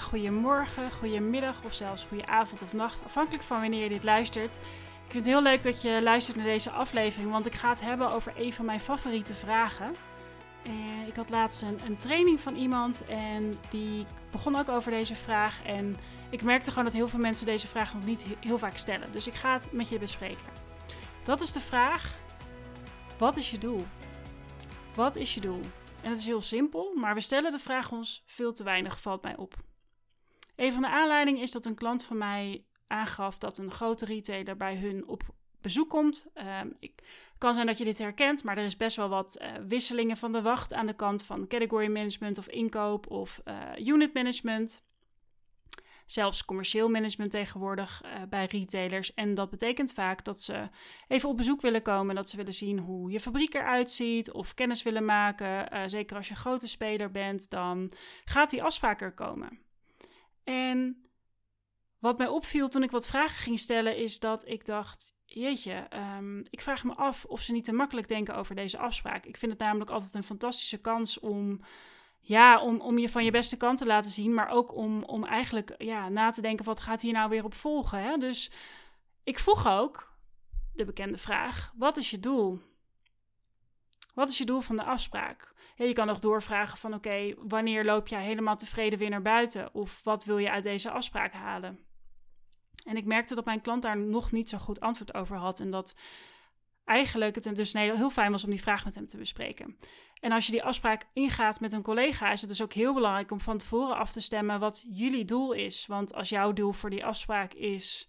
Goedemorgen, goedemiddag of zelfs goede avond of nacht, afhankelijk van wanneer je dit luistert. Ik vind het heel leuk dat je luistert naar deze aflevering, want ik ga het hebben over een van mijn favoriete vragen. En ik had laatst een, een training van iemand en die begon ook over deze vraag. En ik merkte gewoon dat heel veel mensen deze vraag nog niet heel vaak stellen. Dus ik ga het met je bespreken. Dat is de vraag: wat is je doel? Wat is je doel? En het is heel simpel, maar we stellen de vraag ons veel te weinig, valt mij op. Een van de aanleidingen is dat een klant van mij aangaf dat een grote retailer bij hun op bezoek komt. Um, ik, kan zijn dat je dit herkent, maar er is best wel wat uh, wisselingen van de wacht aan de kant van category management of inkoop of uh, unit management. Zelfs commercieel management tegenwoordig uh, bij retailers. En dat betekent vaak dat ze even op bezoek willen komen. Dat ze willen zien hoe je fabriek eruit ziet. Of kennis willen maken. zeker als je een grote speler bent, dan gaat die afspraak er komen. En wat mij opviel toen ik wat vragen ging stellen, is dat ik dacht: jeetje, um, ik vraag me af of ze niet te makkelijk denken over deze afspraak. Ik vind het namelijk altijd een fantastische kans om, ja, om, om je van je beste kant te laten zien, maar ook om, om eigenlijk ja, na te denken: wat gaat hier nou weer op volgen? Hè? Dus ik vroeg ook de bekende vraag: wat is je doel? Wat is je doel van de afspraak? Je kan nog doorvragen van oké, wanneer loop jij helemaal tevreden weer naar buiten? Of wat wil je uit deze afspraak halen? En ik merkte dat mijn klant daar nog niet zo goed antwoord over had. En dat eigenlijk het dus heel fijn was om die vraag met hem te bespreken. En als je die afspraak ingaat met een collega, is het dus ook heel belangrijk om van tevoren af te stemmen wat jullie doel is. Want als jouw doel voor die afspraak is.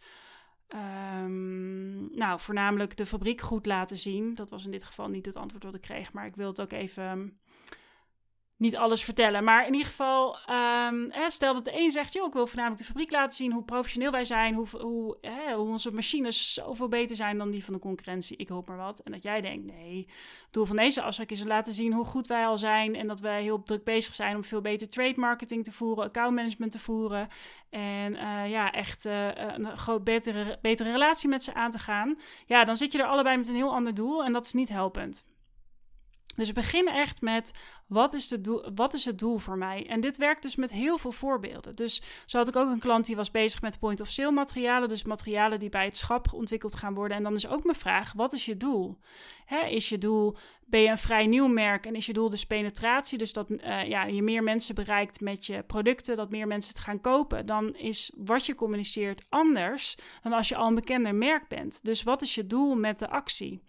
Um, nou, voornamelijk de fabriek goed laten zien. Dat was in dit geval niet het antwoord wat ik kreeg, maar ik wil het ook even niet alles vertellen. Maar in ieder geval, hè, stel dat de een zegt: joh, ik wil voornamelijk de fabriek laten zien hoe professioneel wij zijn, hoe, hoe, hè, hoe onze machines zoveel beter zijn dan die van de concurrentie. Ik hoop maar wat. En dat jij denkt: nee, het doel van deze afspraak is laten zien hoe goed wij al zijn en dat wij heel druk bezig zijn om veel beter trade marketing te voeren, account management te voeren. En uh, ja, echt uh, een groot betere, betere relatie met ze aan te gaan. Ja, dan zit je er allebei met een heel ander doel en dat is niet helpend. Dus begin echt met wat is, doel, wat is het doel voor mij? En dit werkt dus met heel veel voorbeelden. Dus zo had ik ook een klant die was bezig met point-of-sale materialen. Dus materialen die bij het schap ontwikkeld gaan worden. En dan is ook mijn vraag, wat is je doel? Hè, is je doel, ben je een vrij nieuw merk en is je doel dus penetratie? Dus dat uh, ja, je meer mensen bereikt met je producten, dat meer mensen het gaan kopen. Dan is wat je communiceert anders dan als je al een bekender merk bent. Dus wat is je doel met de actie?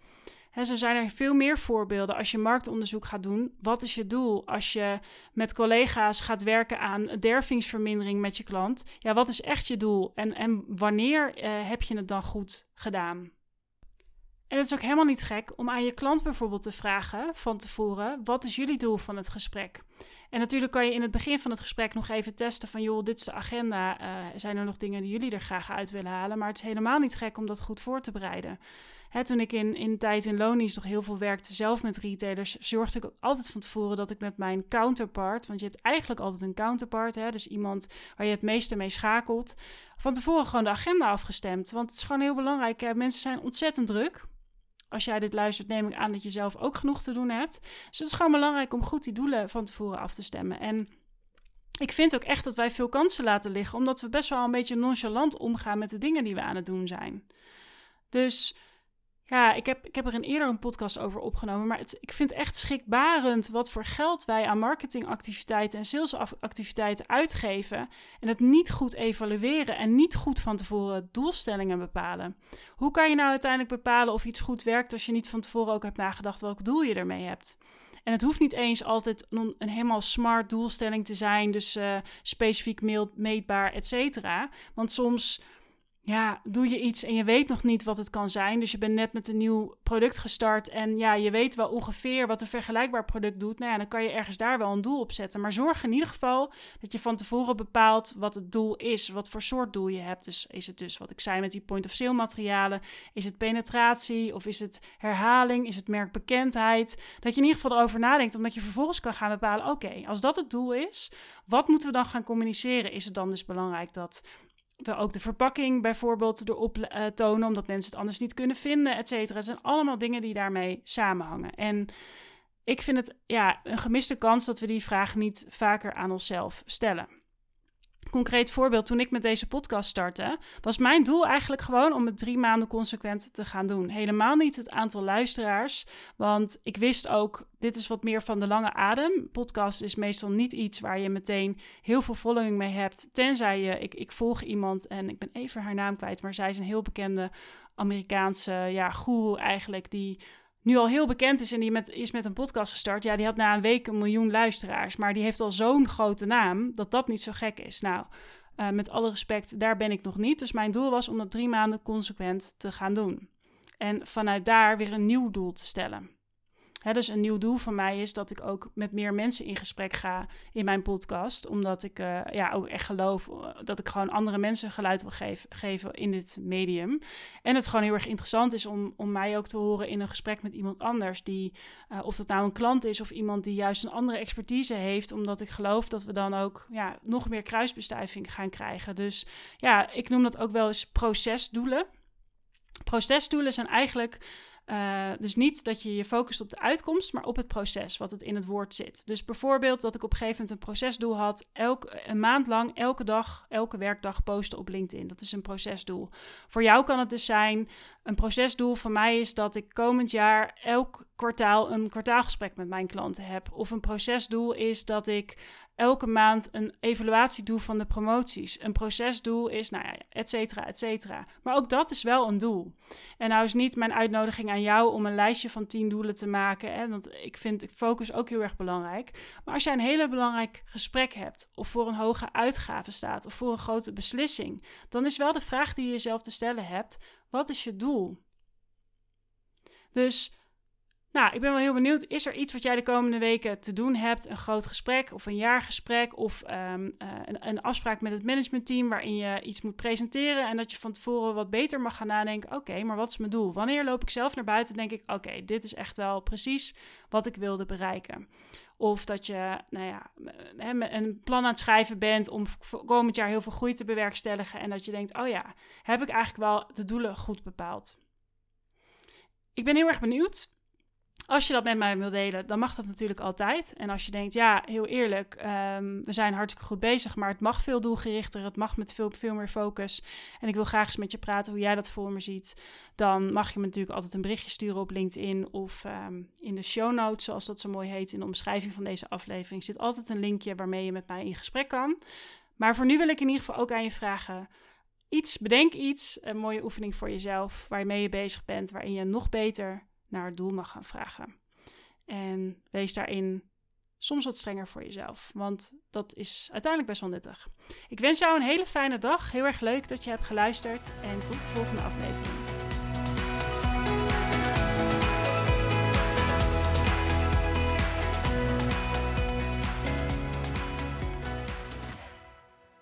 En zo zijn er veel meer voorbeelden als je marktonderzoek gaat doen. Wat is je doel als je met collega's gaat werken aan dervingsvermindering met je klant? Ja, wat is echt je doel en, en wanneer uh, heb je het dan goed gedaan? En het is ook helemaal niet gek om aan je klant bijvoorbeeld te vragen van tevoren: wat is jullie doel van het gesprek? En natuurlijk kan je in het begin van het gesprek nog even testen van joh, dit is de agenda. Uh, zijn er nog dingen die jullie er graag uit willen halen? Maar het is helemaal niet gek om dat goed voor te bereiden. Toen ik in, in tijd in Lonies nog heel veel werkte zelf met retailers, zorgde ik ook altijd van tevoren dat ik met mijn counterpart, want je hebt eigenlijk altijd een counterpart, hè, dus iemand waar je het meeste mee schakelt, van tevoren gewoon de agenda afgestemd. Want het is gewoon heel belangrijk. Hè, mensen zijn ontzettend druk. Als jij dit luistert, neem ik aan dat je zelf ook genoeg te doen hebt. Dus het is gewoon belangrijk om goed die doelen van tevoren af te stemmen. En ik vind ook echt dat wij veel kansen laten liggen, omdat we best wel een beetje nonchalant omgaan met de dingen die we aan het doen zijn. Dus ja, ik heb, ik heb er een eerder een podcast over opgenomen. Maar het, ik vind echt schrikbarend wat voor geld wij aan marketingactiviteiten en salesactiviteiten uitgeven. En het niet goed evalueren en niet goed van tevoren doelstellingen bepalen. Hoe kan je nou uiteindelijk bepalen of iets goed werkt als je niet van tevoren ook hebt nagedacht welk doel je ermee hebt? En het hoeft niet eens altijd een, helemaal smart doelstelling te zijn, dus uh, specifiek meetbaar, et cetera. Want soms ja, doe je iets en je weet nog niet wat het kan zijn. Dus je bent net met een nieuw product gestart en ja, je weet wel ongeveer wat een vergelijkbaar product doet. Nou ja, dan kan je ergens daar wel een doel op zetten. Maar zorg in ieder geval dat je van tevoren bepaalt wat het doel is, wat voor soort doel je hebt. Dus is het dus wat ik zei met die point-of-sale materialen? Is het penetratie of is het herhaling? Is het merkbekendheid? Dat je in ieder geval erover nadenkt, omdat je vervolgens kan gaan bepalen, oké, als dat het doel is, wat moeten we dan gaan communiceren? Is het dan dus belangrijk dat we ook de verpakking bijvoorbeeld erop uh, tonen, omdat mensen het anders niet kunnen vinden, et cetera. Het zijn allemaal dingen die daarmee samenhangen. En ik vind het ja, een gemiste kans dat we die vraag niet vaker aan onszelf stellen. Concreet voorbeeld. Toen ik met deze podcast startte, was mijn doel eigenlijk gewoon om het drie maanden consequent te gaan doen. Helemaal niet het aantal luisteraars. Want ik wist ook, dit is wat meer van de lange adem. Podcast is meestal niet iets waar je meteen heel veel following mee hebt. Tenzij je, ik, ik volg iemand en ik ben even haar naam kwijt, maar zij is een heel bekende Amerikaanse ja, guru eigenlijk, die nu al heel bekend is en die met, is met een podcast gestart. Ja, die had na een week een miljoen luisteraars. Maar die heeft al zo'n grote naam dat dat niet zo gek is. Nou, uh, met alle respect, daar ben ik nog niet. Dus mijn doel was om dat drie maanden consequent te gaan doen. En vanuit daar weer een nieuw doel te stellen dus een nieuw doel van mij is dat ik ook met meer mensen in gesprek ga in mijn podcast. Omdat ik uh, ja, ook echt geloof eh, dat ik gewoon andere mensen geluid wil geef, geven in dit medium. En het gewoon heel erg interessant is om, om mij ook te horen in een gesprek met iemand anders. Die, uh, of dat nou een klant is of iemand die juist een andere expertise heeft. Omdat ik geloof dat we dan ook ja, nog meer kruisbestuiving gaan krijgen. Dus ja, ik noem dat ook wel eens procesdoelen. Procesdoelen zijn eigenlijk uh, dus niet dat je je focust op de uitkomst, maar op het proces, wat het in het woord zit. Dus bijvoorbeeld dat ik op een gegeven moment een procesdoel had, elk, een maand lang, elke dag, elke werkdag posten op LinkedIn. Dat is een procesdoel. Voor jou kan het dus zijn, een procesdoel van mij is dat ik komend jaar elk kwartaal een kwartaalgesprek met mijn klanten heb. Of een procesdoel is dat ik elke maand een evaluatie doe van de promoties. Een procesdoel is, nou ja, et cetera, et cetera. Maar ook dat is wel een doel. En nou is niet mijn uitnodiging aan jou om een lijstje van tien doelen te maken. Hè, want ik vind focus ook heel erg belangrijk. Maar als jij een hele belangrijk gesprek hebt, of voor een hoge uitgave staat, of voor een grote beslissing, dan is wel de vraag die je jezelf te stellen hebt: wat is je doel? Dus nou, ik ben wel heel benieuwd. Is er iets wat jij de komende weken te doen hebt? Een groot gesprek of een jaargesprek of um, een, een, afspraak met het managementteam waarin je iets moet presenteren en dat je van tevoren wat beter mag gaan nadenken. Oké, maar wat is mijn doel? Wanneer loop ik zelf naar buiten en denk ik, oké, dit is echt wel precies wat ik wilde bereiken. Of dat je nou ja, een plan aan het schrijven bent om komend jaar heel veel groei te bewerkstelligen. En dat je denkt, oh ja, heb ik eigenlijk wel de doelen goed bepaald? Ik ben heel erg benieuwd. Als je dat met mij wil delen, dan mag dat natuurlijk altijd. En als je denkt, ja, heel eerlijk, um, we zijn hartstikke goed bezig, maar het mag veel doelgerichter, het mag met veel, veel meer focus. En ik wil graag eens met je praten hoe jij dat voor me ziet. Dan mag je me natuurlijk altijd een berichtje sturen op LinkedIn of um, in de show notes, zoals dat zo mooi heet in de omschrijving van deze aflevering. Zit altijd een linkje waarmee je met mij in gesprek kan. Maar voor nu wil ik in ieder geval ook aan je vragen iets, bedenk iets, een mooie oefening voor jezelf, waarmee je bezig bent, waarin je nog beter naar het doel mag gaan vragen. En wees daarin soms wat strenger voor jezelf, want dat is uiteindelijk best wel nuttig. Ik wens jou een hele fijne dag. Heel erg leuk dat je hebt geluisterd en tot de volgende aflevering.